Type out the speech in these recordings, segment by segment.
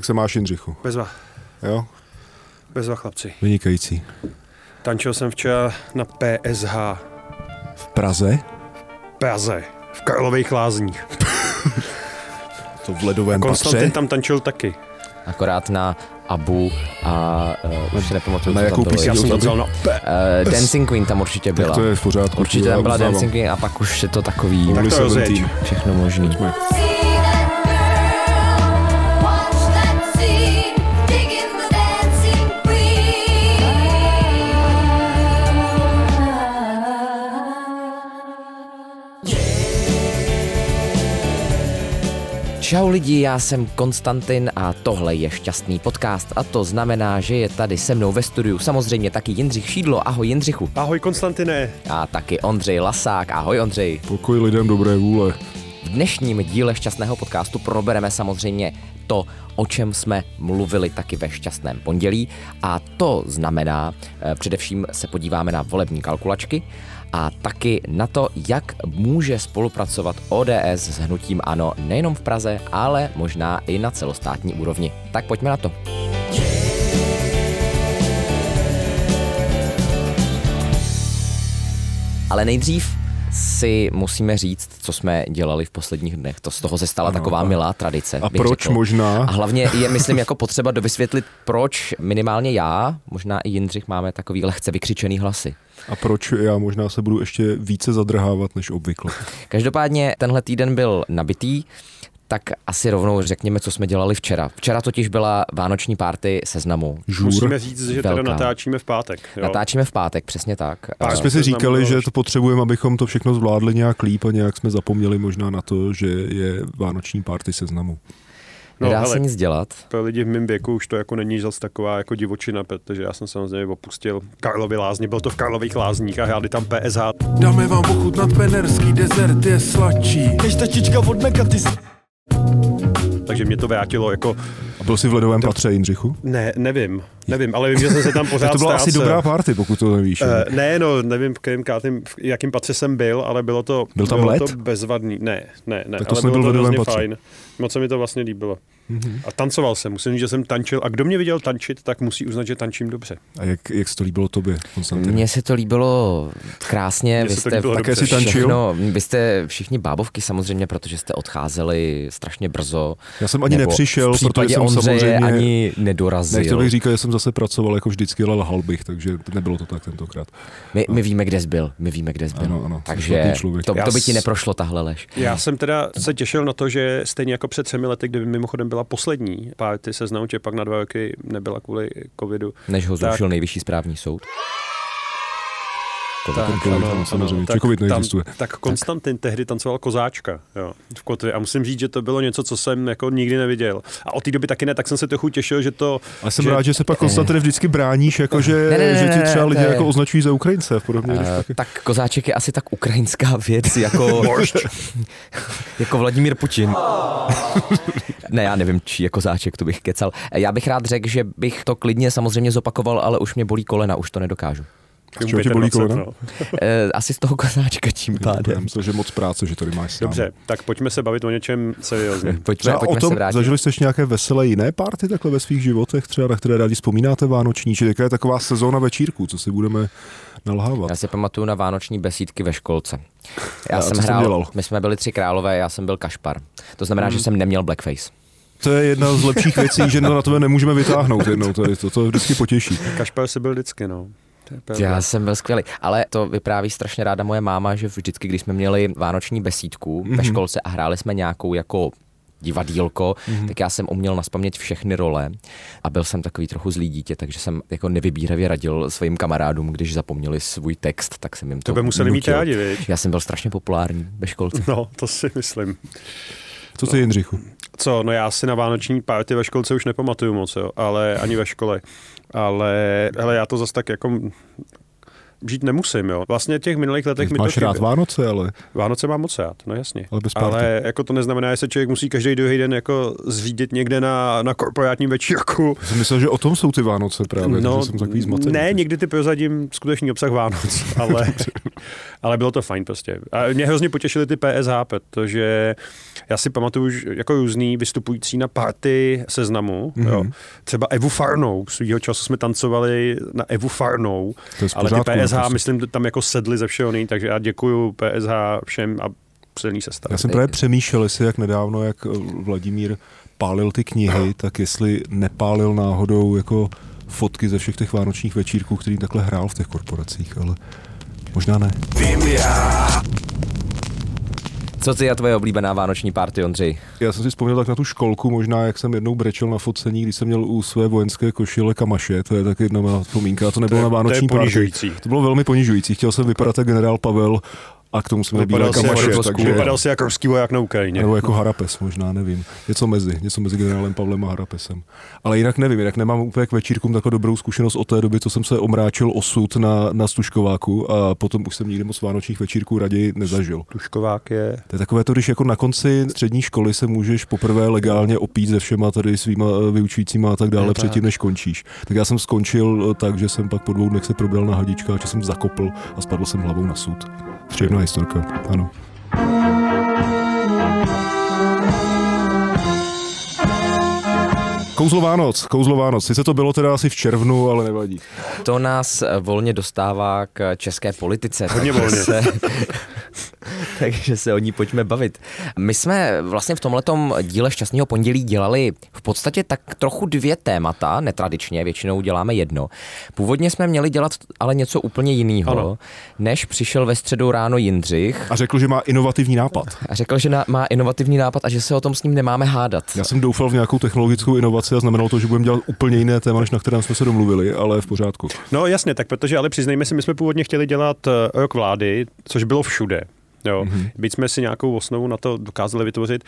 Jak se máš, Jindřichu? Bezva. Jo? Bezva, chlapci. Vynikající. Tančil jsem včera na PSH. V Praze? V Praze. V Karlových lázních. To v ledovém Konstantin patře? tam tančil taky. Akorát na Abu a uh, už si nepamatuju, Na co jakou tam bylo. Já jsem to tam vzal na Uh, Dancing Queen tam určitě byla. Tak to je v pořádku. Určitě tam byla. Dancing Queen a pak už je to takový Tak to rozjeď. 17. všechno možný. Pojďme. Čau lidi, já jsem Konstantin a tohle je šťastný podcast a to znamená, že je tady se mnou ve studiu samozřejmě taky Jindřich Šídlo, ahoj Jindřichu. Ahoj Konstantine. A taky Ondřej Lasák, ahoj Ondřej. Pokoj lidem dobré vůle. V dnešním díle šťastného podcastu probereme samozřejmě to, o čem jsme mluvili taky ve šťastném pondělí a to znamená, eh, především se podíváme na volební kalkulačky a taky na to, jak může spolupracovat ODS s hnutím ANO nejenom v Praze, ale možná i na celostátní úrovni. Tak pojďme na to. Ale nejdřív si musíme říct, co jsme dělali v posledních dnech. To z toho se stala Ano, taková a- milá tradice. A proč řekl. možná? A hlavně je, myslím, jako potřeba dovysvětlit, proč minimálně já, možná i Jindřich, máme takový lehce vykřičený hlasy. A proč já možná se budu ještě více zadrhávat než obvykle? Každopádně tenhle týden byl nabitý, tak asi rovnou řekněme, co jsme dělali včera. Včera totiž byla vánoční párty seznamu. Žůr. Musíme říct, že teda Velká. natáčíme v pátek. Jo? Natáčíme v pátek, přesně tak. A- jsme si říkali, že to potřebujeme, abychom to všechno zvládli nějak líp a nějak jsme zapomněli možná na to, že je vánoční party seznamu. No, Nedá hele, se nic dělat. pro lidi v mém věku už to jako není zase taková jako divočina, protože já jsem samozřejmě opustil Karlovy lázně, byl to v Karlových lázních a hráli tam PSH. Dáme vám ochutnat penerský dezert je sladší. Než taštička od Mekatis. Takže mě to vrátilo jako, A byl jsi v ledovém patře, Jindřichu? ne, nevím, nevím, ale vím, že jsem se tam pořád to byla asi dobrá party, pokud to nevíš. ne? Uh, ne, no, nevím, v kterým, kátým, v jakým patře jsem byl, ale bylo to, Byl tam bylo led? to bezvadný. Ne, ne, ne, Tak to ale bylo v to ledovém hrozně patře. fajn. Moc se mi to vlastně líbilo. Mm-hmm. A tancoval jsem, musím říct, že jsem tančil. A kdo mě viděl tančit, tak musí uznat, že tančím dobře. A jak, jak se to líbilo tobě, Konstantin? Mně se to líbilo krásně, Mně vy se to jste líbilo Také si tančil? všechno, vy jste všichni bábovky samozřejmě, protože jste odcházeli strašně brzo. Já jsem ani Nebo nepřišel, protože jsem Ondřeje samozřejmě... ani nedorazil. Nechtěl bych říkat, že jsem zase pracoval jako vždycky, ale lhal bych, takže nebylo to tak tentokrát. My, my víme, kde jsi byl, my víme, kde jsi byl. Ano, ano, Takže to, to by ti neprošlo tahle lež. Já jsem teda se těšil na to, že stejně jako před třemi lety, kdy mimochodem byla poslední party seznamu, že pak na dva roky nebyla kvůli covidu. Než ho Tak. zrušil nejvyšší správní soud. Tak, COVID, ano, samozřejmě, tak, covid neexistuje. Tam, tak Konstantin tehdy tancoval kozáčka jo, v Kotvě a musím říct, že to bylo něco, co jsem jako nikdy neviděl. A od té doby taky ne, tak jsem se trochu těšil, že to... Ale jsem že- rád, že se pak Konstantin vždycky bráníš, jako že, Ne, ne, ne, že ti třeba lidi to jako označují za Ukrajince a podobně. Uh, tak- tak kozáček je asi tak ukrajinská věc, jako, jako Vladimír Putin. ne, já nevím, čí je kozáček, to bych kecal. Já bych rád řekl, že bych to klidně samozřejmě zopakoval, ale už mě bolí kolena, už to nedokážu. Z čeho tě bolí kolena? no. Eh, asi z toho kozáčka tím Já pádem. myslím, že moc práce, že tady máš sám. Dobře, tak pojďme se bavit o něčem seriózním. Pojďme, Třeba o pojďme tom, se vrátit. zažili jste ještě nějaké veselé jiné party takhle ve svých životech, třeba na které rádi vzpomínáte vánoční, či jaká je taková sezóna večírků, co si budeme nalhávat. Já si pamatuju na vánoční besídky ve školce. Já A jsem hrál, dělal? my jsme byli tři králové, já jsem byl kašpar. To znamená, Mhm. že jsem neměl blackface. To je jedna z lepších věcí, že to na tebe nemůžeme vytáhnout jednou, to, je- to, to vždycky potěší. Kašpar si byl vždycky, no. Já jsem byl skvělý, ale to vypráví strašně ráda moje máma, že vždycky, když jsme měli vánoční besídku Mhm. ve školce a hráli jsme nějakou jako divadílko, Mhm. tak já jsem uměl naspamět všechny role a byl jsem takový trochu zlý dítě, takže jsem jako nevybíravě radil svým kamarádům, když zapomněli svůj text, tak jsem jim to To by museli mít nutil. rádi, viď? Já jsem byl strašně populární ve školce. No, to si myslím. Co ty, Jindřichu? Co, no já si na vánoční party ve školce už nepamatuju moc, jo, ale ani ve škole. Ale hele, já to zase tak jako žít nemusím, jo. Vlastně těch minulých letech mi to Máš rád chybělo. Vánoce, ale, Vánoce mám moc rád, no jasně. ale bez party. Ale jako to neznamená, že se člověk musí každý druhý den jako zřídit někde na, na korporátním večírku. Já jsem myslel, že o tom jsou ty Vánoce právě, no, jsem takový zmatený. ne, někdy ty prozadím skutečný obsah Vánoc, ale, Ale bylo to fajn prostě. A mě hrozně potěšily ty PSH, protože já si pamatuju že jako různý vystupující na party seznamu. Mm-hmm. Jo. Třeba Evu Farnou. Svýho času jsme tancovali na Evu Farnou. To ale ty pořádku, PSH, naprosto. myslím, tam jako sedli ze všeho nej, takže já děkuju PSH všem a silný sestav. Já jsem právě přemýšlel, jestli jak nedávno, jak eh, Vladimír pálil ty knihy, tak jestli nepálil náhodou jako fotky ze všech těch vánočních večírků, který takhle hrál v těch korporacích, ale možná ne. Co ty a tvoje oblíbená vánoční party, Ondřej? Já jsem si vzpomněl tak na tu školku, možná jak jsem jednou brečel na focení, když jsem měl u své vojenské košile kamaše, to je taky jedna má vzpomínka, a to nebylo je- na to je vánoční party. ponižující. To bylo velmi ponižující. Chtěl jsem vypadat jako generál Pavel a k tomu Vypadal si, kamaše, jako, takže... vypadal si jako ruský voják na Ukrajině. Nebo jako Harapes možná, nevím. Něco mezi, něco mezi generálem Pavlem a Harapesem. Ale jinak nevím, jinak nemám úplně k večírkům takovou dobrou zkušenost od té doby, co jsem se omráčil osud na, na Stužkováku a potom už jsem nikdy moc vánočních večírků raději nezažil. Tuškovák je... To je takové to, když jako na konci střední školy se můžeš poprvé legálně opít se všema tady svýma eh, vyučujícíma a tak dále předtím, než končíš. Tak já jsem skončil eh, tak, že jsem pak po dvou dnech se probral na hadičkách, že jsem zakopl a spadl jsem hlavou na sud. Příjemná historka, ano. Kouzlo Vánoc, kouzlo Vánoc. Sice to bylo teda asi v červnu, ale nevadí. To nás eh, volně dostává k české politice. Hodně volně. Se, takže se o ní pojďme bavit. My jsme vlastně v tomhletom díle Šťastného pondělí dělali v podstatě tak trochu dvě témata, netradičně, většinou děláme jedno. Původně jsme měli dělat ale něco úplně jiného, Ano. než přišel ve středu ráno Jindřich A řekl, že má inovativní nápad. a řekl, že na, má inovativní nápad a že se o tom s ním nemáme hádat. Já jsem doufal v nějakou technologickou inovaci a znamenalo to, že budeme dělat úplně jiné téma, než na kterém jsme se domluvili, ale v pořádku. No jasně, tak protože ale přiznejme si, my jsme původně chtěli dělat eh, rok vlády, což bylo všude. Jo. Mm-hmm. Byť jsme si nějakou osnovu na to dokázali vytvořit.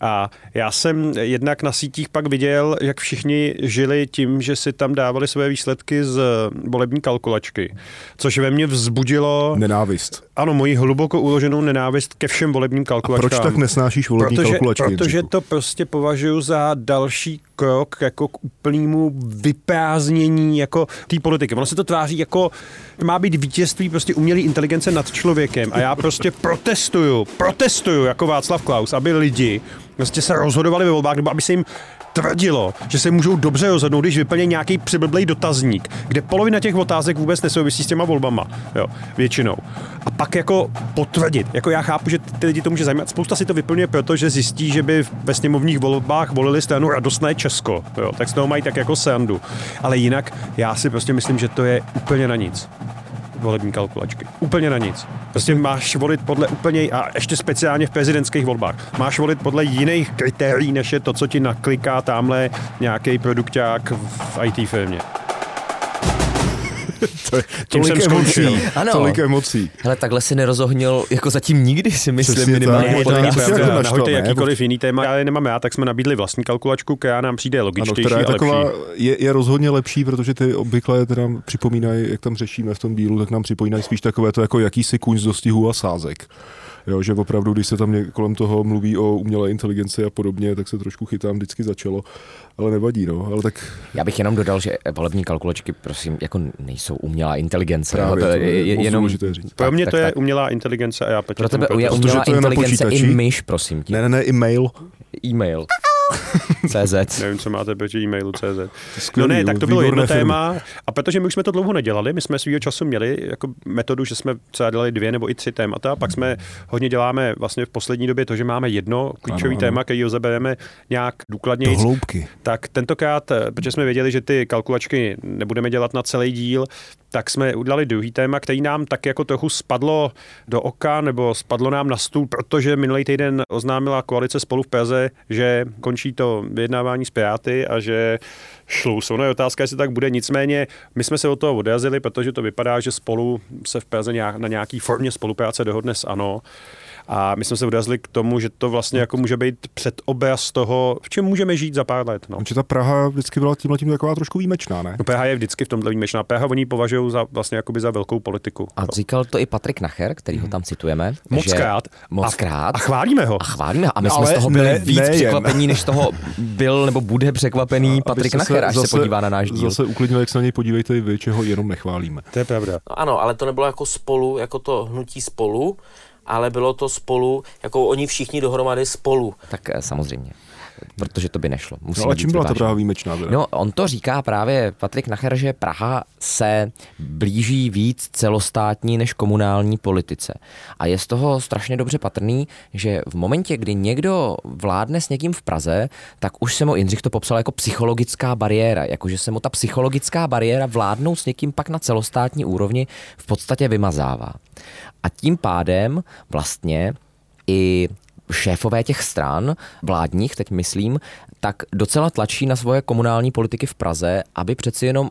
A já jsem jednak na sítích pak viděl, jak všichni žili tím, že si tam dávali své výsledky z volební kalkulačky, což ve mně vzbudilo, Nenávist. ano, moji hluboko uloženou nenávist ke všem volebním A kalkulačkám. proč tak nesnášíš volební protože, kalkulačky? protože to prostě považuji za další krok jako k úplnému vyprázdnění jako té politiky. Ono se to tváří jako, má být vítězství prostě umělé inteligence nad člověkem a já prostě protestuju, protestuju jako Václav Klaus, aby lidi prostě se rozhodovali ve volbách, nebo aby se jim tvrdilo, že se můžou dobře rozhodnout, když vyplní nějaký přiblblý dotazník, kde polovina těch otázek vůbec nesouvisí s těma volbama, jo, většinou. A pak jako potvrdit. Jako já chápu, že ty lidi to může zajímat. Spousta si to vyplňuje proto, že zjistí, že by ve sněmovních volbách volili stranu Radostné Česko. Jo, tak z toho mají tak jako sandu. Ale jinak já si prostě myslím, že to je úplně na nic volební kalkulačky. Úplně na nic. Prostě máš volit podle úplně, a ještě speciálně v prezidentských volbách, máš volit podle jiných kritérií, než je to, co ti nakliká tamhle nějaký produkták v IT firmě. To tolik jsem emocí. Ano. Tolik emocí. Hele, takhle si nerozohnil jako zatím nikdy si myslím minimálně. v to to není jako pravda. Nahoďte ne? jakýkoliv jiný téma. Já je nemám já, tak jsme nabídli vlastní kalkulačku, která nám přijde Ano, logičtější která je a taková, lepší. je, je rozhodně lepší, protože ty obvykle teda připomínají, jak tam řešíme v tom dílu, tak nám připomínají spíš takové to jako jakýsi kůň z dostihu a sázek. Jo, že opravdu, když se tam kolem toho mluví o umělé inteligenci a podobně, tak se trošku chytám vždycky začalo, ale nevadí, no, ale tak Já bych jenom dodal, že volební kalkulačky, prosím, jako nejsou umělá inteligence. Právě, jo, to je moc důležité říct. Pro mě tak, to je tak. umělá inteligence a já Pro tebe je umělá to je inteligence i myš, prosím tě. ne, ne, ne, i mail. E-mail. CZ. Nevím, co máte proti e-mailu CZ. No ne, tak to bylo jedno firmy. téma. A protože my už jsme to dlouho nedělali, my jsme svýho času měli jako metodu, že jsme třeba dělali dvě nebo i tři témata, pak jsme hodně děláme vlastně v poslední době to, že máme jedno ano. téma, který ho zabereme nějak důkladně. Do hloubky. Tak tentokrát, eh, protože jsme věděli, že ty kalkulačky nebudeme dělat na celý díl, tak jsme udělali druhý téma, který nám tak jako trochu spadlo do oka, nebo spadlo nám na stůl, protože minulý týden oznámila koalice spolu v Praze, že končí to vyjednávání s Piráty a že šlus. Ono je otázka, jestli tak bude. Nicméně my jsme se od toho odrazili, protože to vypadá, že spolu se v Praze na nějaký formě spolupráce dohodne s ANO. A my jsme se odrazili k tomu, že to vlastně jako může být předobraz toho, v čem můžeme žít za pár let. No. Že ta Praha vždycky byla tímhle tím taková trošku výjimečná, ne? No, PH je vždycky v tomhle výjimečná. PH oni považují za vlastně jakoby za velkou politiku. A říkal to i Patrik Nacher, který ho tam citujeme. Moc že- krát. Moc A- krát. A chválíme ho. A chválíme ho. A my No, jsme z ale toho byli ne- víc nejen. překvapení, než z toho byl nebo bude překvapený Patrik Abyste Nacher, až se podívá na náš díl. Zase uklidnil, jak se na něj podívejte i vy, čeho jenom nechválíme. To je pravda. No ano, ale to nebylo jako spolu, jako to hnutí spolu, ale bylo to spolu, jako oni všichni dohromady spolu. Tak eh, samozřejmě. Protože to by nešlo. No, Musíme ale čím byla ta. Praha výjimečná? Teda? No, on to říká právě Patrik Nacher, že Praha se blíží víc celostátní než komunální politice. A je z toho strašně dobře patrný, že v momentě, kdy někdo vládne s někým v Praze, tak už se mu Jindřich to popsal jako psychologická bariéra, jakože se mu ta psychologická bariéra vládnout s někým pak na celostátní úrovni v podstatě vymazává. A tím pádem vlastně i šéfové těch stran vládních, teď myslím, tak docela tlačí na svoje komunální politiky v Praze, aby přeci jenom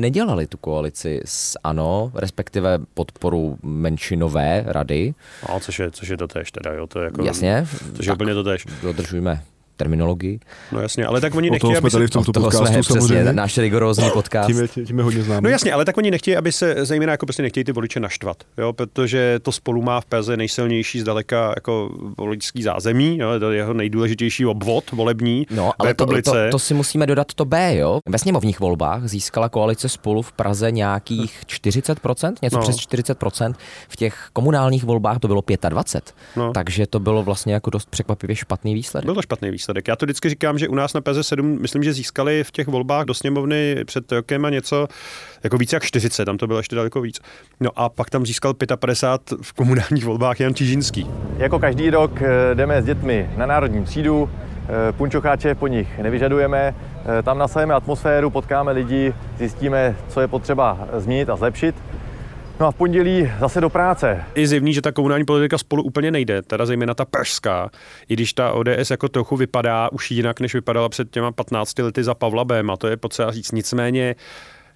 nedělali tu koalici s ANO, respektive podporu menšinové rady. No, což je, což je to tež teda, jo, to je jako... Jasně, Což je úplně to tež. dodržujeme terminologii. No jasně, ale tak oni nechtějí, aby tady se... v tomto podcastu jsme přesně samozřejmě. náš rigorózní podcast. Tím je, tím je hodně známý. No jasně, ale tak oni nechtějí, aby se, zejména jako prostě nechtějí ty voliče naštvat, jo, protože to spolu má v Praze nejsilnější zdaleka jako voličský zázemí, jo, to je jeho nejdůležitější obvod volební No, ale to, to, to, si musíme dodat to B, jo. Ve sněmovních volbách získala koalice spolu v Praze nějakých 40%, něco No. přes 40%. V těch komunálních volbách to bylo 25%. No. Takže to bylo vlastně jako dost překvapivě špatný výsledek. Byl to špatný výsledek. Já to vždycky říkám, že u nás na Praze 7, myslím, že získali v těch volbách do sněmovny před rokem a něco, jako více jak 40, tam to bylo ještě daleko víc. No a pak tam získal 55 v komunálních volbách Jan Čižinský. Jako každý rok eh, jdeme s dětmi na národní třídu, eh, punčocháče po nich nevyžadujeme, eh, tam nasajeme atmosféru, potkáme lidi, zjistíme, co je potřeba změnit a zlepšit. No a v pondělí zase do práce. Je zjevný, že ta komunální politika spolu úplně nejde, teda zejména ta pražská, i když ta ODS jako trochu vypadá už jinak, než vypadala před těma 15 lety za Pavla Bem, a to je potřeba říct. Nicméně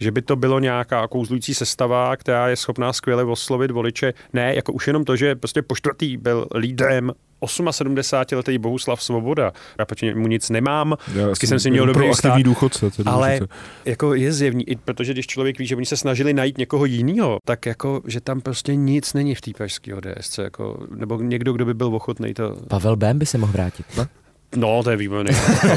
že by to bylo nějaká kouzlující sestava, která je schopná skvěle oslovit voliče. Ne, jako už jenom to, že prostě po čtvrtý byl lídrem 78 letý Bohuslav Svoboda. Já proti mu nic nemám, Já vždycky jsem si měl dobrý vztah. důchodce. Tedy Ale důchodce. jako je zjevný, i protože když člověk ví, že oni se snažili najít někoho jiného, tak jako, že tam prostě nic není v té pražské ODS, jako, nebo někdo, kdo by byl ochotný to... Pavel Bém by se mohl vrátit. No? No, to je výborný.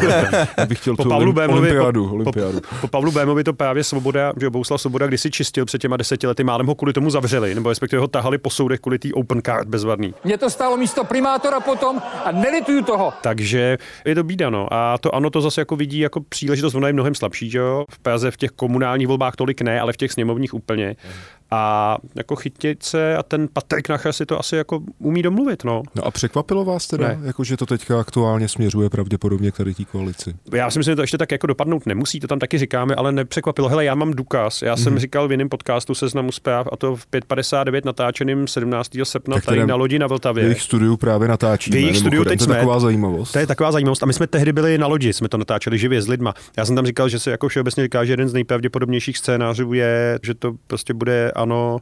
Já bych chtěl po tu Pavlu Bémovi, olympiádu. po, olympiádu. Po, po Pavlu Bémovi to právě Svoboda, že Bouslav Svoboda kdysi čistil před těma deseti lety, málem ho kvůli tomu zavřeli, nebo respektive ho tahali po soudech kvůli té open card bezvadný. Mě to stálo místo primátora potom a nelituju toho. Takže je to bída, no. A to ano, to zase jako vidí jako příležitost, ona je mnohem slabší, že jo. V Praze v těch komunálních volbách tolik ne, ale v těch sněmovních úplně. A jako chytit se a ten Patrik Nacher si to asi jako umí domluvit, no. No a překvapilo vás teda, Ne. jako, že to teďka aktuálně směřuje pravděpodobně k tady té koalici? Já si myslím, že to ještě tak jako dopadnout nemusí, to tam taky říkáme, ale nepřekvapilo. Hele, já mám důkaz. Já Mhm. jsem říkal v jiném podcastu seznamu zpráv, a to v 5.59 natáčeným 17. srpna Tak tady na lodi na V Vltavě. jejich studiu právě natáčíme. V jejich studiu teď to je jsme. taková zajímavost. To je taková zajímavost. A my jsme tehdy byli na lodi, jsme to natáčeli živě s lidma. Já jsem tam říkal, že se jako všeobecně říká, že jeden z nejpravděpodobnějších scénářů je, že to prostě bude ano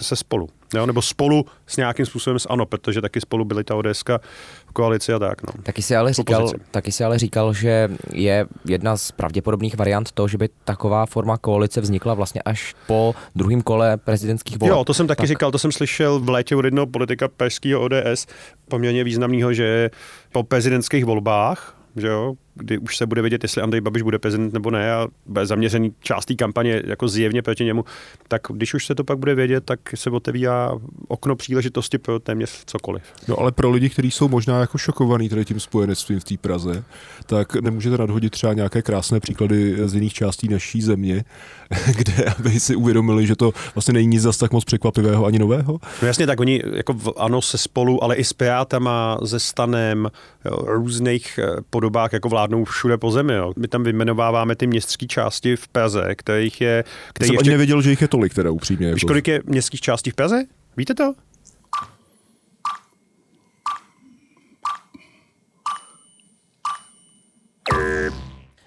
se spolu. Jo? Nebo spolu s nějakým způsobem s ano, protože taky spolu byly ta ODSka v koalici a tak. No. Taky si, ale říkal, taky si ale říkal, že je jedna z pravděpodobných variant to, že by taková forma koalice vznikla vlastně až po druhém kole prezidentských voleb. Jo, to jsem taky tak. říkal, to jsem slyšel v létě od jednoho politika pražského ODS, poměrně významného, že po prezidentských volbách, že jo, kdy už se bude vědět, jestli Andrej Babiš bude prezident nebo ne a bude zaměřený část té kampaně jako zjevně proti němu, tak když už se to pak bude vědět, tak se otevírá okno příležitosti pro téměř cokoliv. No ale pro lidi, kteří jsou možná jako šokovaní tady tím spojenectvím v té Praze, tak nemůžete nadhodit třeba nějaké krásné příklady z jiných částí naší země, kde aby si uvědomili, že to vlastně není nic zas tak moc překvapivého ani nového. No jasně, tak oni jako v, ano se spolu, ale i s Pirátama, ze Stanem, jo, různých eh, podobách jako vládnou všude po zemi. Jo. My tam vyjmenováváme ty městské části v Praze, kterých je... Který Jsem ještě, ani nevěděl, že jich je tolik teda upřímně. víš, Jako. kolik je městských částí v Praze? Víte to?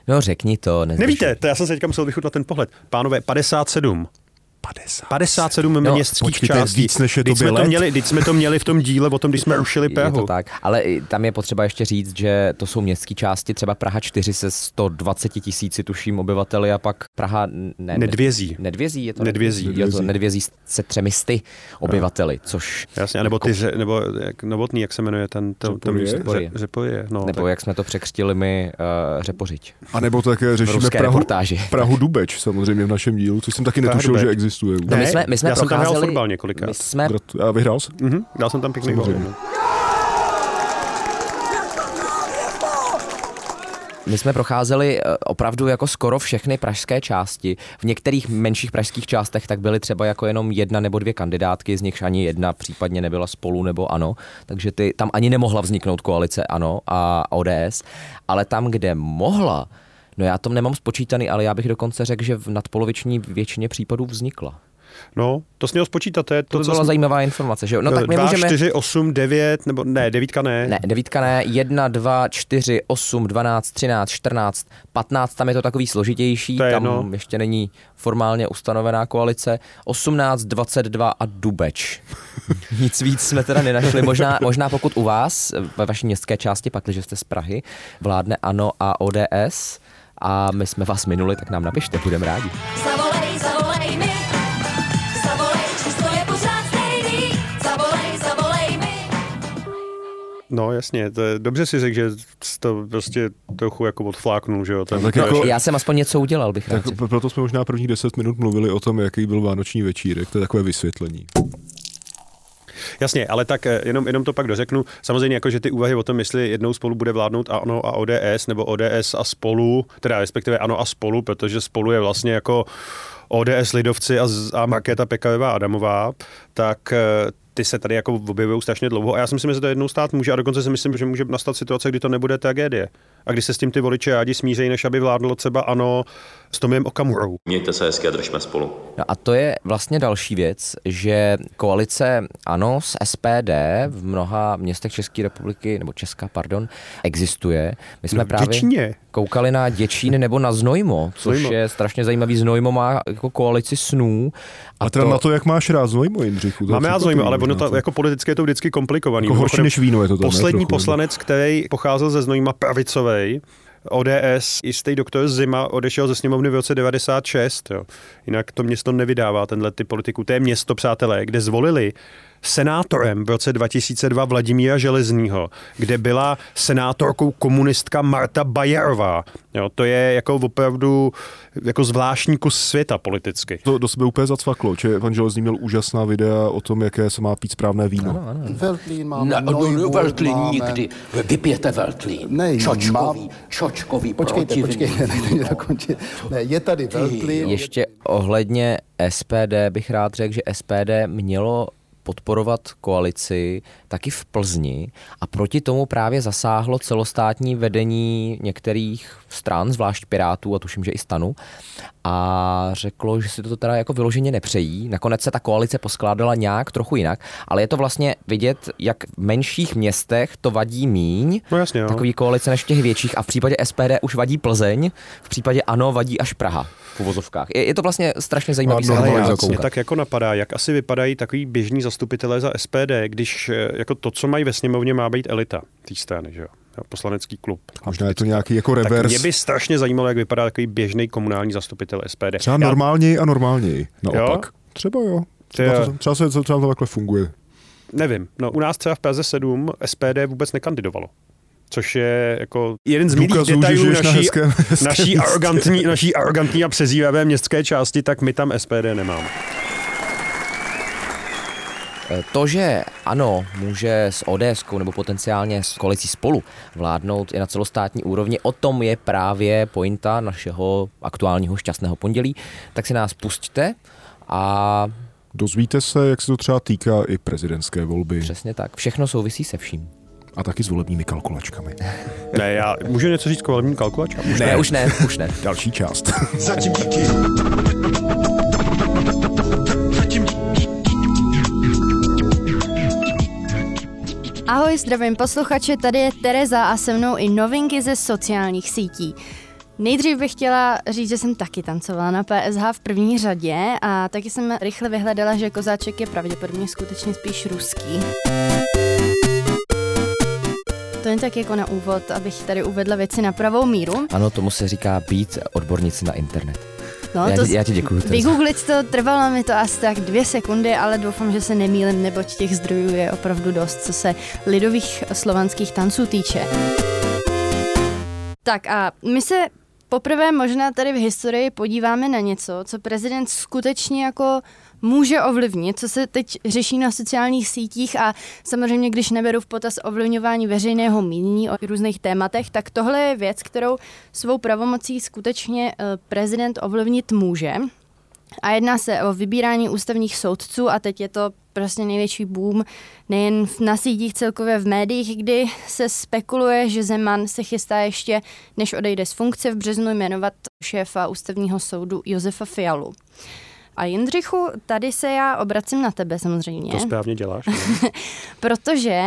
No řekni to. Nezdržuj. Nevíte, to já jsem se teďka musel vychutnat ten pohled. Pánové, 57. 50. 57 No, městských počkejte, částí. víc než je Teď jsme to měli, teď jsme to měli v tom díle o tom, když jsme rušili Je to Prahu. tak, ale i tam je potřeba ještě říct, že to jsou městské části, třeba Praha 4 se 120 tisíci tuším obyvateli a pak Praha ne, Nedvězí. Nedvězí je to Nedvězí. Je to Nedvězí. nedvězí se třemi sty obyvateli, což Jasně, nebo ty, ře, nebo jak, novotný, jak se jmenuje ten, to, to Řeporyje? místo? Řeporyje. Ře- Řeporyje, no. nebo tak, jak jsme to překřtili my uh, Řepořiť. A nebo také řešíme ruské Prahu, reportáži. Prahu Dubeč samozřejmě v našem dílu, což jsem taky netušil, že existuje. No, my jsme, my jsme já jsem tam hrál procházeli, fotbal několikrát. My jsme, A vyhrál jsi? Mhm, dal jsem tam pěkný gol. My jsme procházeli eh, opravdu jako skoro všechny pražské části. V některých menších pražských částech tak byly třeba jako jenom jedna nebo dvě kandidátky, z nichž ani jedna případně nebyla spolu nebo ano, takže ty, tam ani nemohla vzniknout koalice ano a ODS, ale tam, kde mohla, no já to nemám spočítaný, ale já bych dokonce řekl, že v nadpoloviční většině případů vznikla. No, to jsi měl spočítat, to je To, to, byla jsme- zajímavá informace, že jo? No tak my 2, můžeme... 4, 8, 9, nebo ne, devítka ne. Ne, devítka ne, 1, 2, 4, 8, 12, 13, 14, 15, tam je to takový složitější, To je tam jedno. ještě není formálně ustanovená koalice, 18, 22 a Dubeč. Nic víc jsme teda nenašli, možná, možná pokud u vás, ve vaší městské části, pak, když jste z Prahy, vládne ANO a ODS, a my jsme vás minuli, tak nám napište, budeme rádi. Zavolej, zavolej mi. Zavolej, číslo je pořád stejný. Zavolej, zavolej mi. No jasně, to je, dobře si řekl, že to prostě trochu jako odfláknul, že jo. Ten, tak jako- Já jsem aspoň něco udělal, bych rád Tak řekl. p- proto jsme možná prvních 10 minut mluvili o tom, jaký byl vánoční večírek. To je takové vysvětlení. Jasně, ale tak eh, jenom, jenom to pak dořeknu. Samozřejmě jako, že ty úvahy o tom, jestli jednou spolu bude vládnout ANO a ODS, nebo ODS a spolu, teda respektive ANO a spolu, protože spolu je vlastně jako ODS Lidovci a, a Markéta Pekarová Adamová, tak eh, ty se tady jako objevují strašně dlouho a já si myslím, že se to jednou stát může a dokonce si myslím, že může nastat situace, kdy to nebude tragédie. A kdy se s tím ty voliči rádi smířejí, než aby vládlo třeba ANO s Tomiem Okamurou. Mějte se hezky a držme spolu. No a to je vlastně další věc, že koalice ANO s SPD v mnoha městech České republiky, nebo Česka, pardon, existuje. My jsme No, právě Děčíně. koukali na Děčín nebo na Znojmo, což Znojmo. je strašně zajímavý. Znojmo má jako koalici snů. A teda na to, jak máš rád Znojmo, Jindřichu. to Máme rád zajímavé, ale ono možná, to, jako politicky je to vždycky komplikovaný. Jako horší než víno je to tam, Poslední trochu, nebo? poslanec, který pocházel ze Znojma pravicovej, ODS, jistý doktor Zima odešel ze sněmovny v roce 96. Jo. Jinak to město nevydává tenhle ty politiků. To je město, přátelé, kde zvolili senátorem v roce 2002 Vladimíra Železnýho, kde byla senátorkou komunistka Marta Bajerová. Jo, to je jako opravdu jako zvláštní kus světa politicky. To do sebe úplně zacvaklo, že pan Železný měl úžasná videa o tom, jaké se má pít správné víno. Veltlín máme, Ne, no, Neuburg Veltlín máme. nikdy. Vypijete Veltlín. Ne, čočkový, mám- čočkový Počkejte, počkejte, dokončit. Ne, je tady Veltlín. Ještě ohledně SPD bych rád řekl, že SPD mělo podporovat koalici taky v Plzni. A proti tomu právě zasáhlo celostátní vedení některých stran, zvlášť Pirátů a tuším, že i stanu a řeklo, že si to teda jako vyloženě nepřejí. Nakonec se ta koalice poskládala nějak trochu jinak, ale je to vlastně vidět, jak v menších městech to vadí míň, No jasně, jo. takový koalice než v těch větších a v případě SPD už vadí Plzeň, v případě ANO vadí až Praha v uvozovkách. Je, je to vlastně strašně zajímavý to normalizace. Mě koukat. tak jako napadá, jak asi vypadají takový běžní zastupitelé za SPD, když eh, jako to, co mají ve sněmovně, má být elita té strany, že jo? Poslanecký klub. Možná je to nějaký jako Tak revers. mě by strašně zajímalo, jak vypadá takový běžný komunální zastupitel SPD. Třeba Já- normálněji a normálněji. Naopak. Jo? Třeba jo. Třeba to, třeba, se, třeba to takhle funguje. Nevím. No, u nás třeba v Praze 7 SPD vůbec nekandidovalo. Což je jako jeden z milých detailů žiješ na naší, hezkém- hezkém naší, arrogantní, naší arrogantní a přezíravé městské části, tak my tam SPD nemáme. To, že ano, může s ODS nebo potenciálně s koalicí spolu vládnout i na celostátní úrovni, o tom je právě pointa našeho aktuálního šťastného pondělí. Tak si nás pusťte a Dozvíte se, jak se to třeba týká i prezidentské volby přesně tak. Všechno souvisí se vším. a taky s volebními kalkulačkami. Ne, já můžu něco říct k volebním kalkulačkám? Už Ne, už ne, už ne. Další část. Zatím díky. Ahoj, zdravím posluchače, tady je Tereza a se mnou i novinky ze sociálních sítí. Nejdřív bych chtěla říct, že jsem taky tancovala na PSH v první řadě a taky jsem rychle vyhledala, že kozáček je pravděpodobně skutečně spíš ruský. To jen tak jako na úvod, abych tady uvedla věci na pravou míru. Ano, tomu se říká být odbornici na internet. No, já, to já ti děkuju. Vygooglit to trvalo mi to asi tak dvě sekundy, ale doufám, že se nemýlim, neboť těch zdrojů je opravdu dost, co se lidových slovanských tanců týče. Tak a my se poprvé možná tady v historii podíváme na něco, co prezident skutečně jako může ovlivnit, co se teď řeší na sociálních sítích a samozřejmě, když neberu v potaz ovlivňování veřejného mínění o různých tématech, tak tohle je věc, kterou svou pravomocí skutečně eh, prezident ovlivnit může. A jedná se o vybírání ústavních soudců a teď je to prostě největší boom nejen na sítích celkově v médiích, kdy se spekuluje, že Zeman se chystá ještě, než odejde z funkce v březnu jmenovat šéfa ústavního soudu Josefa Fialu. A Jindřichu, tady se já obracím na tebe samozřejmě. To správně děláš. no. Protože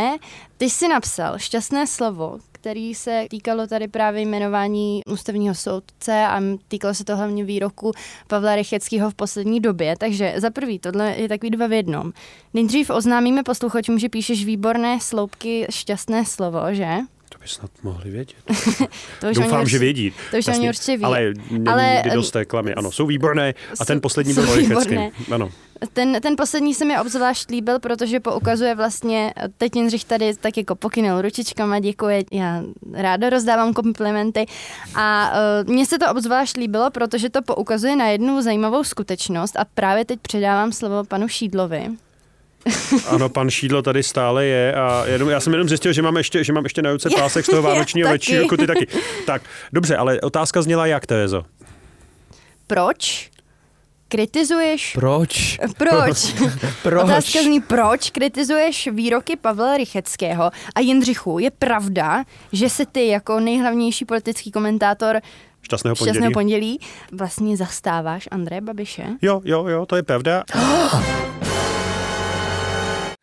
ty jsi napsal šťastné slovo, který se týkalo tady právě jmenování ústavního soudce a týkalo se to hlavně výroku Pavla Rycheckého v poslední době. Takže za prvý, tohle je takový dva v jednom. Nejdřív oznámíme posluchačům, že píšeš výborné sloupky šťastné slovo, že? By snad mohli vědět. To už Doufám, oni že vědí. To už oni určitě ví. Ale Ale, nikdy dost té klamy. Ano, jsou výborné a ten poslední byl výborné. Ano. Ten, ten poslední se mi obzvlášť líbil, protože poukazuje vlastně, teď Jindřich tady tak jako pokynul ručičkama, děkuje, já ráda rozdávám komplimenty a uh, mně se to obzvlášť líbilo, protože to poukazuje na jednu zajímavou skutečnost a právě teď předávám slovo panu Šídlovi. Ano, pan Šídlo tady stále je a jenom, já jsem jenom zjistil, že mám ještě, že mám ještě na ruce pásek z toho vánočního jako ty taky. Tak, dobře, ale otázka zněla jak, Terezo? Proč kritizuješ Proč? Proč? Proč? Otázka zní, proč kritizuješ výroky Pavla Rycheckého a Jindřichu? Je pravda, že se ty jako nejhlavnější politický komentátor Šťastného pondělí. Šťastného pondělí vlastně zastáváš Andreje Babiše? Jo, jo, jo, to je pravda.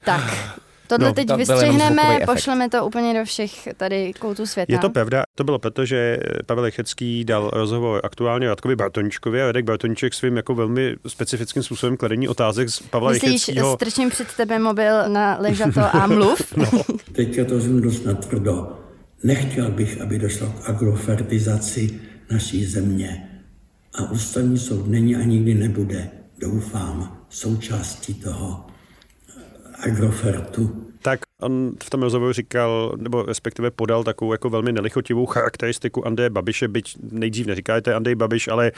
Tak, tohle No, teď vystřihneme, pošleme to úplně do všech tady koutů světa. Je to pravda. To bylo proto, že Pavel Lechecký dal rozhovor aktuálně Radkovi Bartoničkovi a Radek Bartoniček svým jako velmi specifickým způsobem kladení otázek z Pavla Myslíš, Lecheckého. strčím před tebe mobil na ležato a mluv? No. Teďka to řeknu dost natvrdo. Nechtěl bych, aby došlo k agrofertizaci naší země. A ústavní soud není a nikdy nebude, doufám, součástí toho agrofertu. On v tom rozhovoru říkal, nebo respektive podal takovou jako velmi nelichotivou charakteristiku Andreje Babiše, byť nejdřív neříká, že to je Andrej Babiš, ale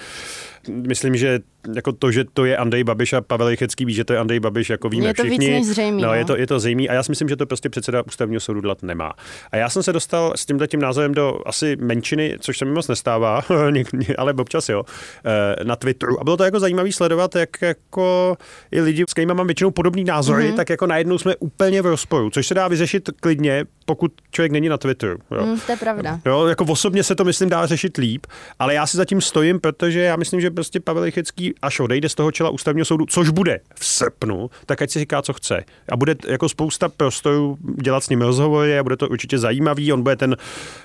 myslím, že jako to, že to je Andrej Babiš a Pavel Rychecký ví, že to je Andrej Babiš, jako víme Je to víc všichni. než zřejmý, no, no. je to, je to zřejmý a já si myslím, že to prostě předseda ústavního soudu dělat nemá. A já jsem se dostal s tímhle tím názorem do asi menšiny, což se mi moc nestává, ale občas jo, eh, na Twitteru. A bylo to jako zajímavý sledovat, jak jako i lidi, s kterými mám většinou podobný názory, Mhm. tak jako najednou jsme úplně v rozporu, což se dá vyřešit klidně, pokud člověk není na Twitteru. Jo. Hm, to je pravda. Jo, jako osobně se to myslím dá řešit líp, ale já si zatím stojím, protože já myslím, že prostě Pavel Rychecký, až odejde z toho čela ústavního soudu, což bude v srpnu, tak ať si říká, co chce. A bude jako spousta prostorů dělat s ním rozhovory a bude to určitě zajímavý. On bude ten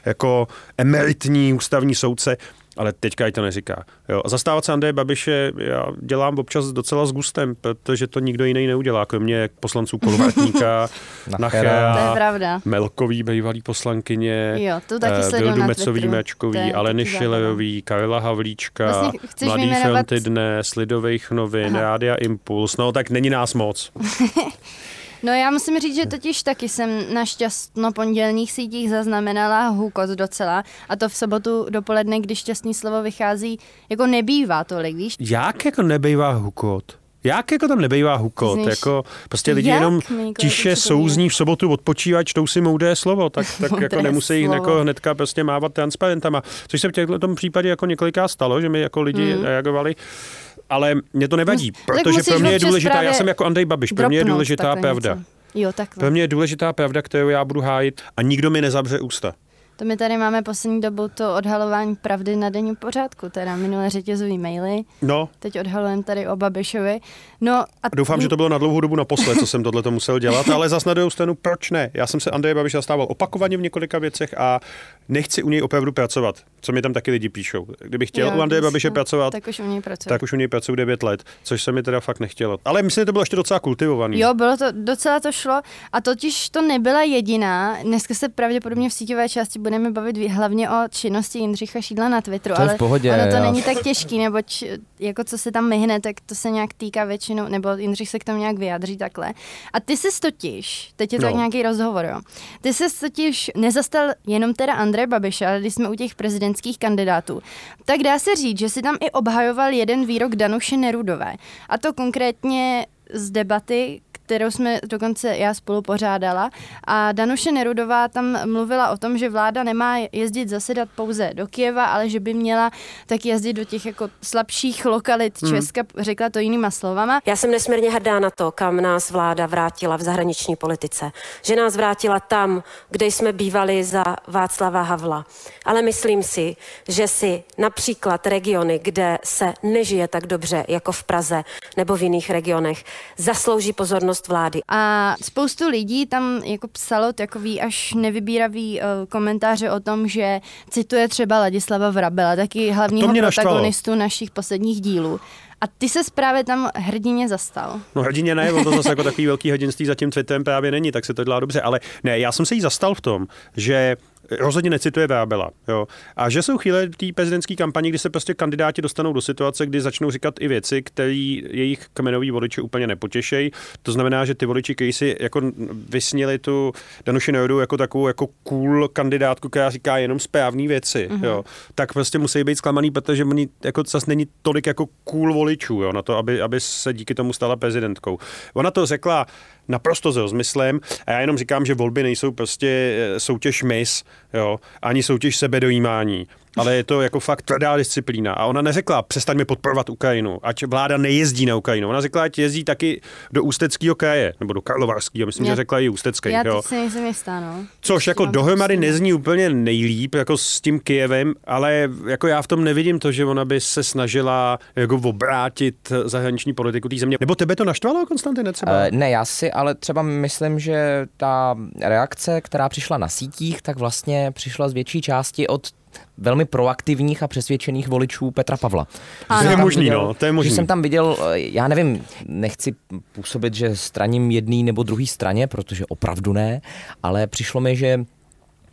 jako emeritní ústavní soudce, ale teďka ať to neříká. Jo. A zastávat se Andreje Babiše já dělám občas docela s gustem, protože to nikdo jiný neudělá, kromě poslanců Kolvartníka, Nachera. To je pravda. Melkový, bývalý poslankyně, Jo, to taky eh, sleduju Vildu Mecový, Mečkový, Aleny. Šilerový, Karla Havlíčka, Vlastně Mladý fronty dnes, Lidových novin, Aha. Rádia Impuls, no tak není nás moc. No já musím říct, že totiž taky jsem na šťastno pondělních sítích zaznamenala hukot docela a to v sobotu dopoledne, když šťastný slovo vychází, jako nebývá tolik, víš? Jak jako nebejvá hukot? Jak jako tam nebejvá hukot? Zníš- Jako prostě lidi Jak, jenom tiše souzní v sobotu odpočívají, čtou si moudré slovo, tak, tak Moudré jako nemusí slovo. jako hnedka prostě mávat transparentama. Což se v těchto tom případě jako několikrát stalo, že mi jako lidi Mm. reagovali. Ale mě to nevadí, protože pro mě je důležitá, já jsem jako Andrej Babiš, pro mě je důležitá pravda. něco. Jo, takhle. Pro mě je důležitá pravda, kterou já budu hájit a nikdo mi nezabře ústa. To my tady máme poslední dobu to odhalování pravdy na denním pořádku, teda minulé řetězový maily, No, teď odhalujeme tady o Babišovi. No a Doufám, že to bylo na dlouhou dobu naposled, co jsem tohle to musel dělat, ale zas na druhou stranu, proč ne? Já jsem se Andreje Babiše zastával opakovaně v několika věcech a nechci u něj opravdu pracovat, co mi tam taky lidi píšou. Kdybych chtěl Jo, u Andreje. Babiše pracovat, Tak už u něj pracuje. tak už u něj pracuji 9 let, což se mi teda fakt nechtělo. Ale myslím, že to bylo ještě docela kultivovaný. Jo, bylo to, docela to šlo a totiž to nebyla jediná. Dneska se pravděpodobně v síťové části budeme bavit hlavně o činnosti Jindřicha Šídla na Twitteru, To je v ale pohodě, ono to já- není tak těžký, neboť jako co se tam myhne, tak to se nějak týká většinou, nebo Jindřich se k tomu nějak vyjádří takhle. A ty jsi totiž, teď je to No. tak nějaký rozhovor, jo. Ty jsi totiž nezastal jenom teda Andreje Babiše, ale když jsme u těch prezidentských kandidátů, tak dá se říct, že si tam i obhajoval jeden výrok Danuše Nerudové. A to konkrétně z debaty, kterou jsme dokonce já spolu pořádala. A Danuše Nerudová tam mluvila o tom, že vláda nemá jezdit zasedat pouze do Kieva, ale že by měla tak jezdit do těch jako slabších lokalit Hmm. Česka, řekla to jinýma slovama. Já jsem nesmírně hrdá na to, kam nás vláda vrátila v zahraniční politice. Že nás vrátila tam, kde jsme bývali za Václava Havla. Ale myslím si, že si například regiony, kde se nežije tak dobře jako v Praze nebo v jiných regionech, zaslouží pozornost vlády. A spoustu lidí tam jako psalo takový až nevybíravý uh, komentáře o tom, že cituje třeba Ladislava Vrabela, taky hlavního protagonistu našich posledních dílů. A ty se právě tam hrdině zastal. No hrdině ne, on to zase jako takový velký hrdinství za tím Twitterem právě není, tak se to dělá dobře. Ale ne, já jsem se jí zastal v tom, že rozhodně necituje Vábela. Jo. A že jsou chvíle v té prezidentské kampani, kdy se prostě kandidáti dostanou do situace, kdy začnou říkat i věci, které jejich kmenový voliči úplně nepotěšejí. To znamená, že ty voliči, kteří si jako vysněli tu Danuši Neudu jako takovou jako cool kandidátku, která říká jenom správné věci, Mhm. jo, tak prostě musí být zklamaný, protože oni jako zase není tolik jako cool voličů jo, na to, aby, aby se díky tomu stala prezidentkou. Ona to řekla naprosto s rozmyslem. A já jenom říkám, že volby nejsou prostě eh, soutěž mis, jo, ani soutěž sebedojímání, ale je to jako fakt tvrdá disciplína. A ona neřekla, přestaňme podporovat Ukrajinu, ať vláda nejezdí na Ukrajinu. Ona řekla, ať jezdí taky do Ústeckého kraje, nebo do Karlovarského, myslím, Já- že řekla i Ústecký. Já jo. si nejsem jistá, no. Což jako dohromady nezní úplně nejlíp, jako s tím Kijevem, ale jako já v tom nevidím to, že ona by se snažila jako obrátit zahraniční politiku té země. Nebo tebe to naštvalo, Konstantine, třeba? Eh, ne, já si ale třeba myslím, že ta reakce, která přišla na sítích, tak vlastně přišla z větší části od velmi proaktivních a přesvědčených voličů Petra Pavla. Ano. To je možný, viděl, no, to je možný. Že jsem tam viděl, eh, já nevím, nechci působit, že straním jedný nebo druhý straně, protože opravdu ne, ale přišlo mi, že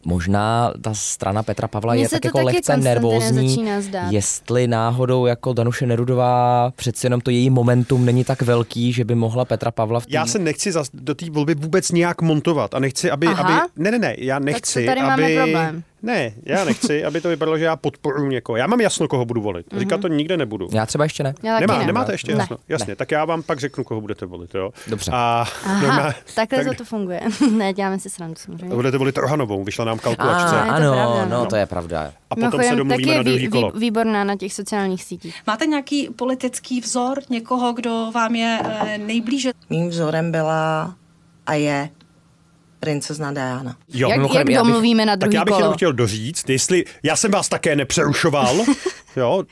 Možná ta strana Petra Pavla Mně je tak jako lehce nervózní, jestli náhodou jako Danuše Nerudová přeci jenom to její momentum není tak velký, že by mohla Petra Pavla v Já se nechci zas do té volby vůbec nějak montovat a nechci, aby, Aha. aby... Ne, ne, ne, já nechci, tady aby... máme problém. Ne, já nechci, aby to vypadalo, že já podporuji někoho. Já mám jasno, koho budu volit. Říkat to nikde nebudu. Já třeba ještě ne. Já taky Nemá, ne. nemáte ještě Ne. jasno? Jasně, tak já vám pak řeknu, koho budete volit, jo? Dobře. A Aha, normálně- takhle tak- to funguje. ne, děláme si srandu samozřejmě. Budete volit Rohanovou, vyšla nám A, kalkulačce. ano, pravda, no, no. to je pravda. A potom se Mimochodem, domluvíme taky na je druhý vý, kolo. vý, výborná na těch sociálních sítích. Máte nějaký politický vzor, někoho, kdo vám je eh, nejblíže? Mým vzorem byla a je princezna Diana. Jo, Jak- jak já bych- domluvíme na Tak druhý já bych kolo? jenom chtěl doříct, jestli já jsem vás také nepřerušoval, jo,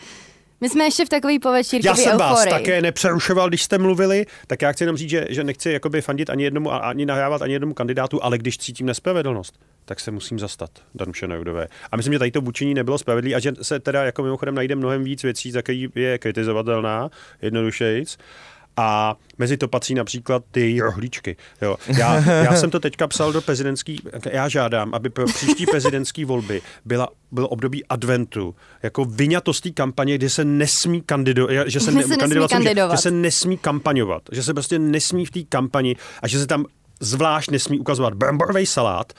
My jsme ještě v takové já povečírkové jsem vás euforii. také nepřerušoval, když jste mluvili, tak já chci jenom říct, že, že nechci jakoby fandit ani jednomu a ani nahrávat ani jednomu kandidátu, ale když cítím nespravedlnost, tak se musím zastat Danuše Neudové. A myslím, že tady to bučení nebylo spravedlivé a že se teda jako mimochodem najde mnohem víc věcí, za který je kritizovatelná, jednodušejc. A mezi to patří například ty rohlíčky. Jo. Já, já jsem to teďka psal do prezidentský, já žádám, aby pro příští prezidentské volby byla, bylo období adventu, jako vyňato z té kampaně, kdy se nesmí kandidovat, že se, Že se nesmí kandidovat, že, kandidovat. že se nesmí kampaňovat, že se prostě nesmí v té kampani a že se tam zvlášť nesmí ukazovat bramborový salát,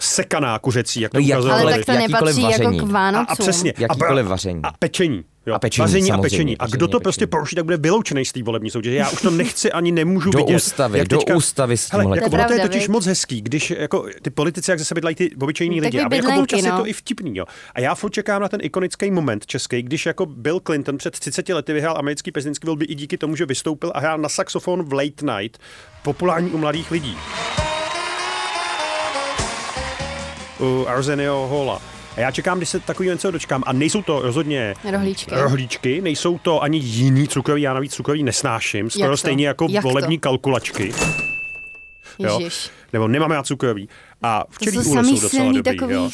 sekaná kuřecí, jak to No, jak- ukazovali. Ale tak to Jakýkoliv nepatří jako vaření. k a, Vánocům. a přesně. Jakýkoliv a, vaření. A pečení. Jo. A pečení, Vaření a pečení. A kdo to prostě poruší, tak bude vyloučený z té volební soutěže. Já už to nechci ani nemůžu Do vidět. ústavy, jak do ústavy s Hele, tímhle. jako To je to je totiž viď? moc hezký, když jako ty politici, jak ze sebe dělají ty obyčejní lidi. Takový A jako občas je no. to i vtipný. Jo. A já furt čekám na ten ikonický moment český, když jako Bill Clinton před 30 lety vyhrál americký prezidentský volby i díky tomu, že vystoupil a hrál na saxofon v Late Night, populární u mladých lidí. uh, Arsenio Hola. A já čekám, když se takový něco dočkám. A nejsou to rozhodně Rohlíčky. rohlíčky, nejsou to ani jiný cukroví, já navíc cukroví nesnáším, skoro Jak to? stejně jako Jak to? volební kalkulačky. Jo? Ježiš. Nebo nemám já cukroví. A včelí úly jsou docela dobrý. jo.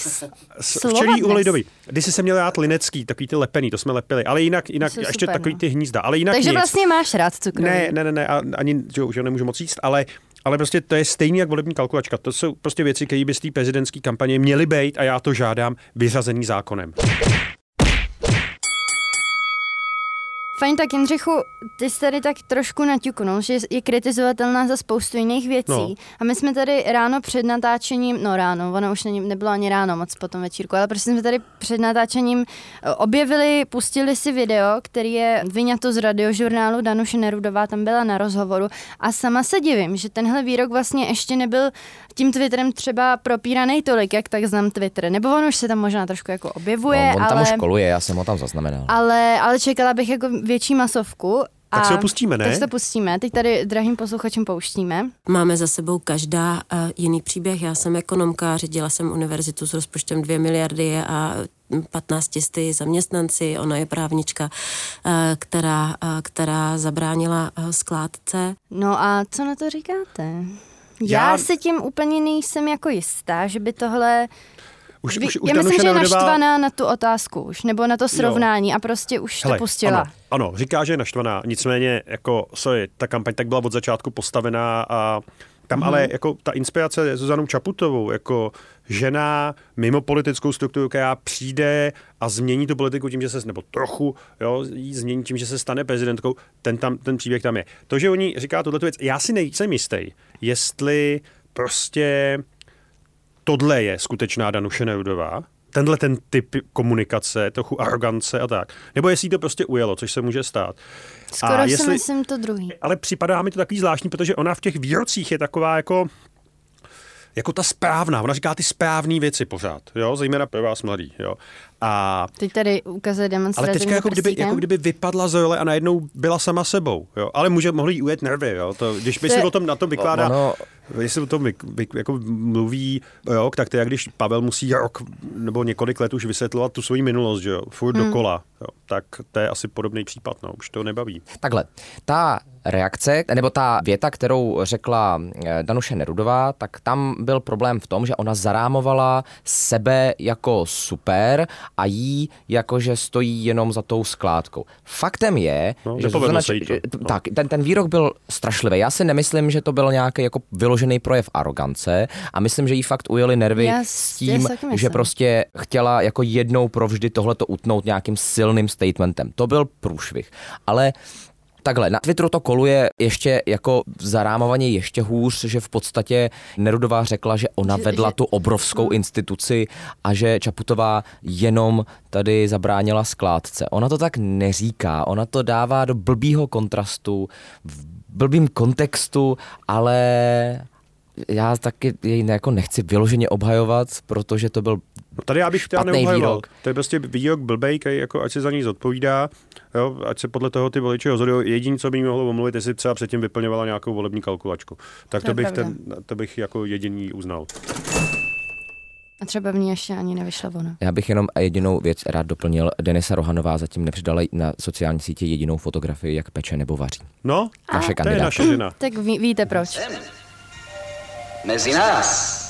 Včelí úly dobrý. Když se měl rád linecký, takový ty lepený, to jsme lepili. Ale jinak, jinak ještě super, takový no. ty hnízda. Ale jinak Takže nic. vlastně máš rád cukroví. Ne, ne, ne, ne, ani, že, že nemůžu moc jíst, ale ale prostě to je stejný jak volební kalkulačka. To jsou prostě věci, které by z té prezidentské kampaně měly být a já to žádám vyřazený zákonem. Fajn, tak Jindřichu, ty jsi tady tak trošku naťuknul, že je kritizovatelná za spoustu jiných věcí. No. A my jsme tady ráno před natáčením, no ráno, ono už není, nebylo ani ráno moc po tom večírku, ale prostě jsme tady před natáčením eh, objevili, pustili si video, který je vyňato z radiožurnálu Danuše Nerudová, tam byla na rozhovoru a sama se divím, že tenhle výrok vlastně ještě nebyl tím Twitterem třeba propíraný tolik, jak tak znám Twitter, nebo on už se tam možná trošku jako objevuje, on, on tam ale... už koluje, já jsem ho tam zaznamenal. Ale, ale čekala bych jako větší masovku. Tak a si ho pustíme, ne? Tak si to pustíme. Teď tady drahým posluchačům pouštíme. Máme za sebou každá uh, jiný příběh. Já jsem ekonomka, řídila jsem univerzitu s rozpočtem 2 miliardy a 15 sty zaměstnanci. Ona je právnička, uh, která, uh, která zabránila uh, skládce. No a co na to říkáte? Já, Já- si tím úplně nejsem jako jistá, že by tohle... Už, Vy, už, už já myslím, že je Nerudová- naštvaná na tu otázku už, nebo na to srovnání a prostě už Hele, to pustila. Ano, ano, říká, že je naštvaná, nicméně, jako, sorry, ta kampaň tak byla od začátku postavená a tam Mhm. ale jako ta inspirace je Zuzanou Čaputovou, jako žena mimo politickou strukturu, která přijde a změní tu politiku tím, že se, nebo trochu, jo, jí změní tím, že se stane prezidentkou, ten, tam, ten příběh tam je. To, že oni říká tuhle věc, já si nejsem jistý, jestli prostě tohle je skutečná Danuše Nerudová, tenhle ten typ komunikace, trochu arogance a tak. Nebo jestli jí to prostě ujelo, což se může stát. Skoro a si myslím to druhý. Ale připadá mi to takový zvláštní, protože ona v těch výrocích je taková jako jako ta správná, ona říká ty správné věci pořád, jo, zejména pro vás mladý, jo. A Teď tady ukazuje ale demonstrativní teďka jako kdyby, jako kdyby vypadla z role a najednou byla sama sebou, jo. Ale může, mohli jí ujet nervy, jo. To, když by To si je- o tom na tom vykládá, Ono- jestli o tom vy, vy, jako mluví, jo, tak to je, když Pavel musí rok nebo několik let už vysvětlovat tu svoji minulost, že jo, furt Hmm. dokola, jo. Tak to je asi podobný případ, no, už to nebaví. Takhle, ta reakce, nebo ta věta, kterou řekla eh, Danuše Nerudová, tak tam byl problém v tom, že ona zarámovala sebe jako super a jí jako, že stojí jenom za tou skládkou. Faktem je, No, že Zuzana, se jí to. že- tak, ten, ten výrok byl strašlivý. Já si nemyslím, že to byl nějaký jako vyložený projev arogance a myslím, že jí fakt ujeli nervy Já s tím, já že prostě chtěla jako jednou provždy tohleto utnout nějakým silným statementem. To byl průšvih. Ale Takhle, na Twitteru to koluje ještě jako zarámovaně ještě hůř, že v podstatě Nerudová řekla, že ona Že- vedla že- tu obrovskou instituci a že Čaputová jenom tady zabránila skládce. Ona to tak neříká, ona to dává do blbýho kontrastu, v blbým kontextu, ale já taky jej jako nechci vyloženě obhajovat, protože to byl No tady já bych neobhajoval. výrok. To je prostě výrok blbej, který jako ať se za něj zodpovídá, jo, ať se podle toho ty voliči rozhodují. Jediné, co by jí mohlo omluvit, jestli třeba předtím vyplňovala nějakou volební kalkulačku. Tak To to, je bych, pravda. ten, to bych jako jediný uznal. A třeba v ní ještě ani nevyšla ona. Já bych jenom jedinou věc rád doplnil. Denisa Rohanová zatím nepřidala na sociální sítě jedinou fotografii, jak peče nebo vaří. No, Naše to je kandidátka. naše žena. Tak ví, víte proč. Mezi nás.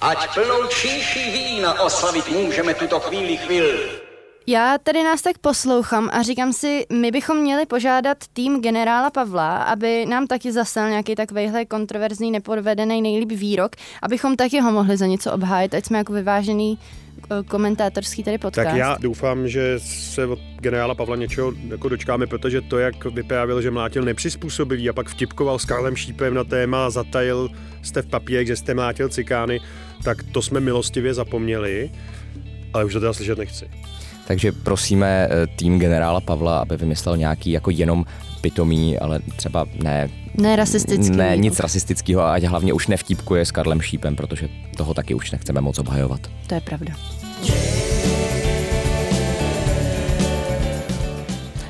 Ať plnou číši vína oslavit můžeme tuto chvíli chvíli. Já tady nás tak poslouchám a říkám si, my bychom měli požádat tým generála Pavla, aby nám taky zaslal nějaký takovýhle kontroverzní, nepodvedený nejlíp výrok, abychom taky ho mohli za něco obhájit, ať jsme jako vyvážený eh, komentátorský tady podcast. Tak já doufám, že se od generála Pavla něčeho jako dočkáme, protože to, jak vyprávěl, že mlátil nepřizpůsobivý a pak vtipkoval s Karlem Šípem na téma, zatajil jste v papírek, že jste mlátil cikány, tak to jsme milostivě zapomněli, ale už to teda slyšet nechci. Takže prosíme eh, tým generála Pavla, aby vymyslel nějaký jako jenom pitomý, ale třeba ne... Ne rasistický Ne, nic rasistického a ať hlavně už nevtípkuje s Karlem Šípem, protože toho taky už nechceme moc obhajovat. To je pravda.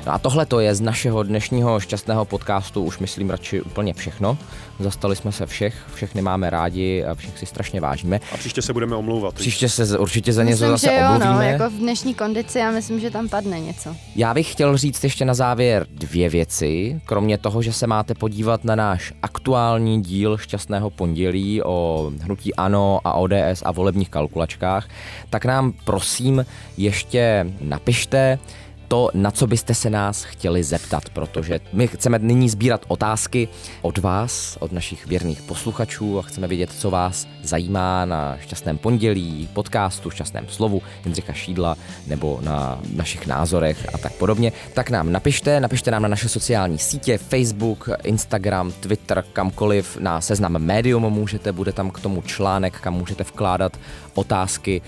No a tohle to je z našeho dnešního šťastného podcastu už myslím radši úplně všechno. Zastali jsme se všech, všechny máme rádi a všech si strašně vážíme. A příště se budeme omlouvat. Příště se určitě za něco Myslím, zase že jo, no, omluvíme. jako v dnešní kondici já myslím, že tam padne něco. Já bych chtěl říct ještě na závěr dvě věci. Kromě toho, že se máte podívat na náš aktuální díl Šťastného pondělí o hnutí ANO a ODS a volebních kalkulačkách, tak nám prosím ještě napište, to, na co byste se nás chtěli zeptat, protože my chceme nyní sbírat otázky od vás, od našich věrných posluchačů a chceme vědět, co vás zajímá na Šťastném pondělí, podcastu, Šťastném slovu Jindřicha Šídla nebo na našich názorech a tak podobně. Tak nám napište, napište nám na naše sociální sítě, Facebook, Instagram, Twitter, kamkoliv, na seznam Medium můžete, bude tam k tomu článek, kam můžete vkládat otázky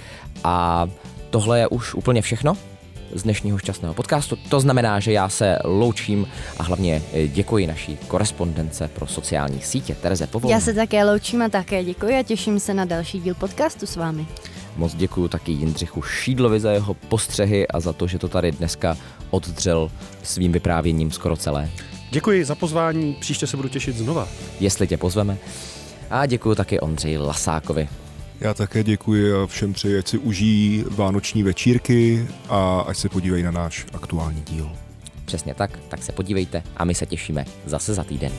a tohle je už úplně všechno z dnešního šťastného podcastu. To znamená, že já se loučím a hlavně eh, děkuji naší korespondence pro sociální sítě Tereze Povolné. Já se také loučím a také děkuji a těším se na další díl podcastu s vámi. Moc děkuji taky Jindřichu Šídlovi za jeho postřehy a za to, že to tady dneska oddřel svým vyprávěním skoro celé. Děkuji za pozvání, příště se budu těšit znova. Jestli tě pozveme. A děkuji taky Ondřeji Lasákovi. Já také děkuji a všem přeji, ať si užijí vánoční večírky a ať se podívají na náš aktuální díl. Přesně tak, tak se podívejte a my se těšíme zase za týden.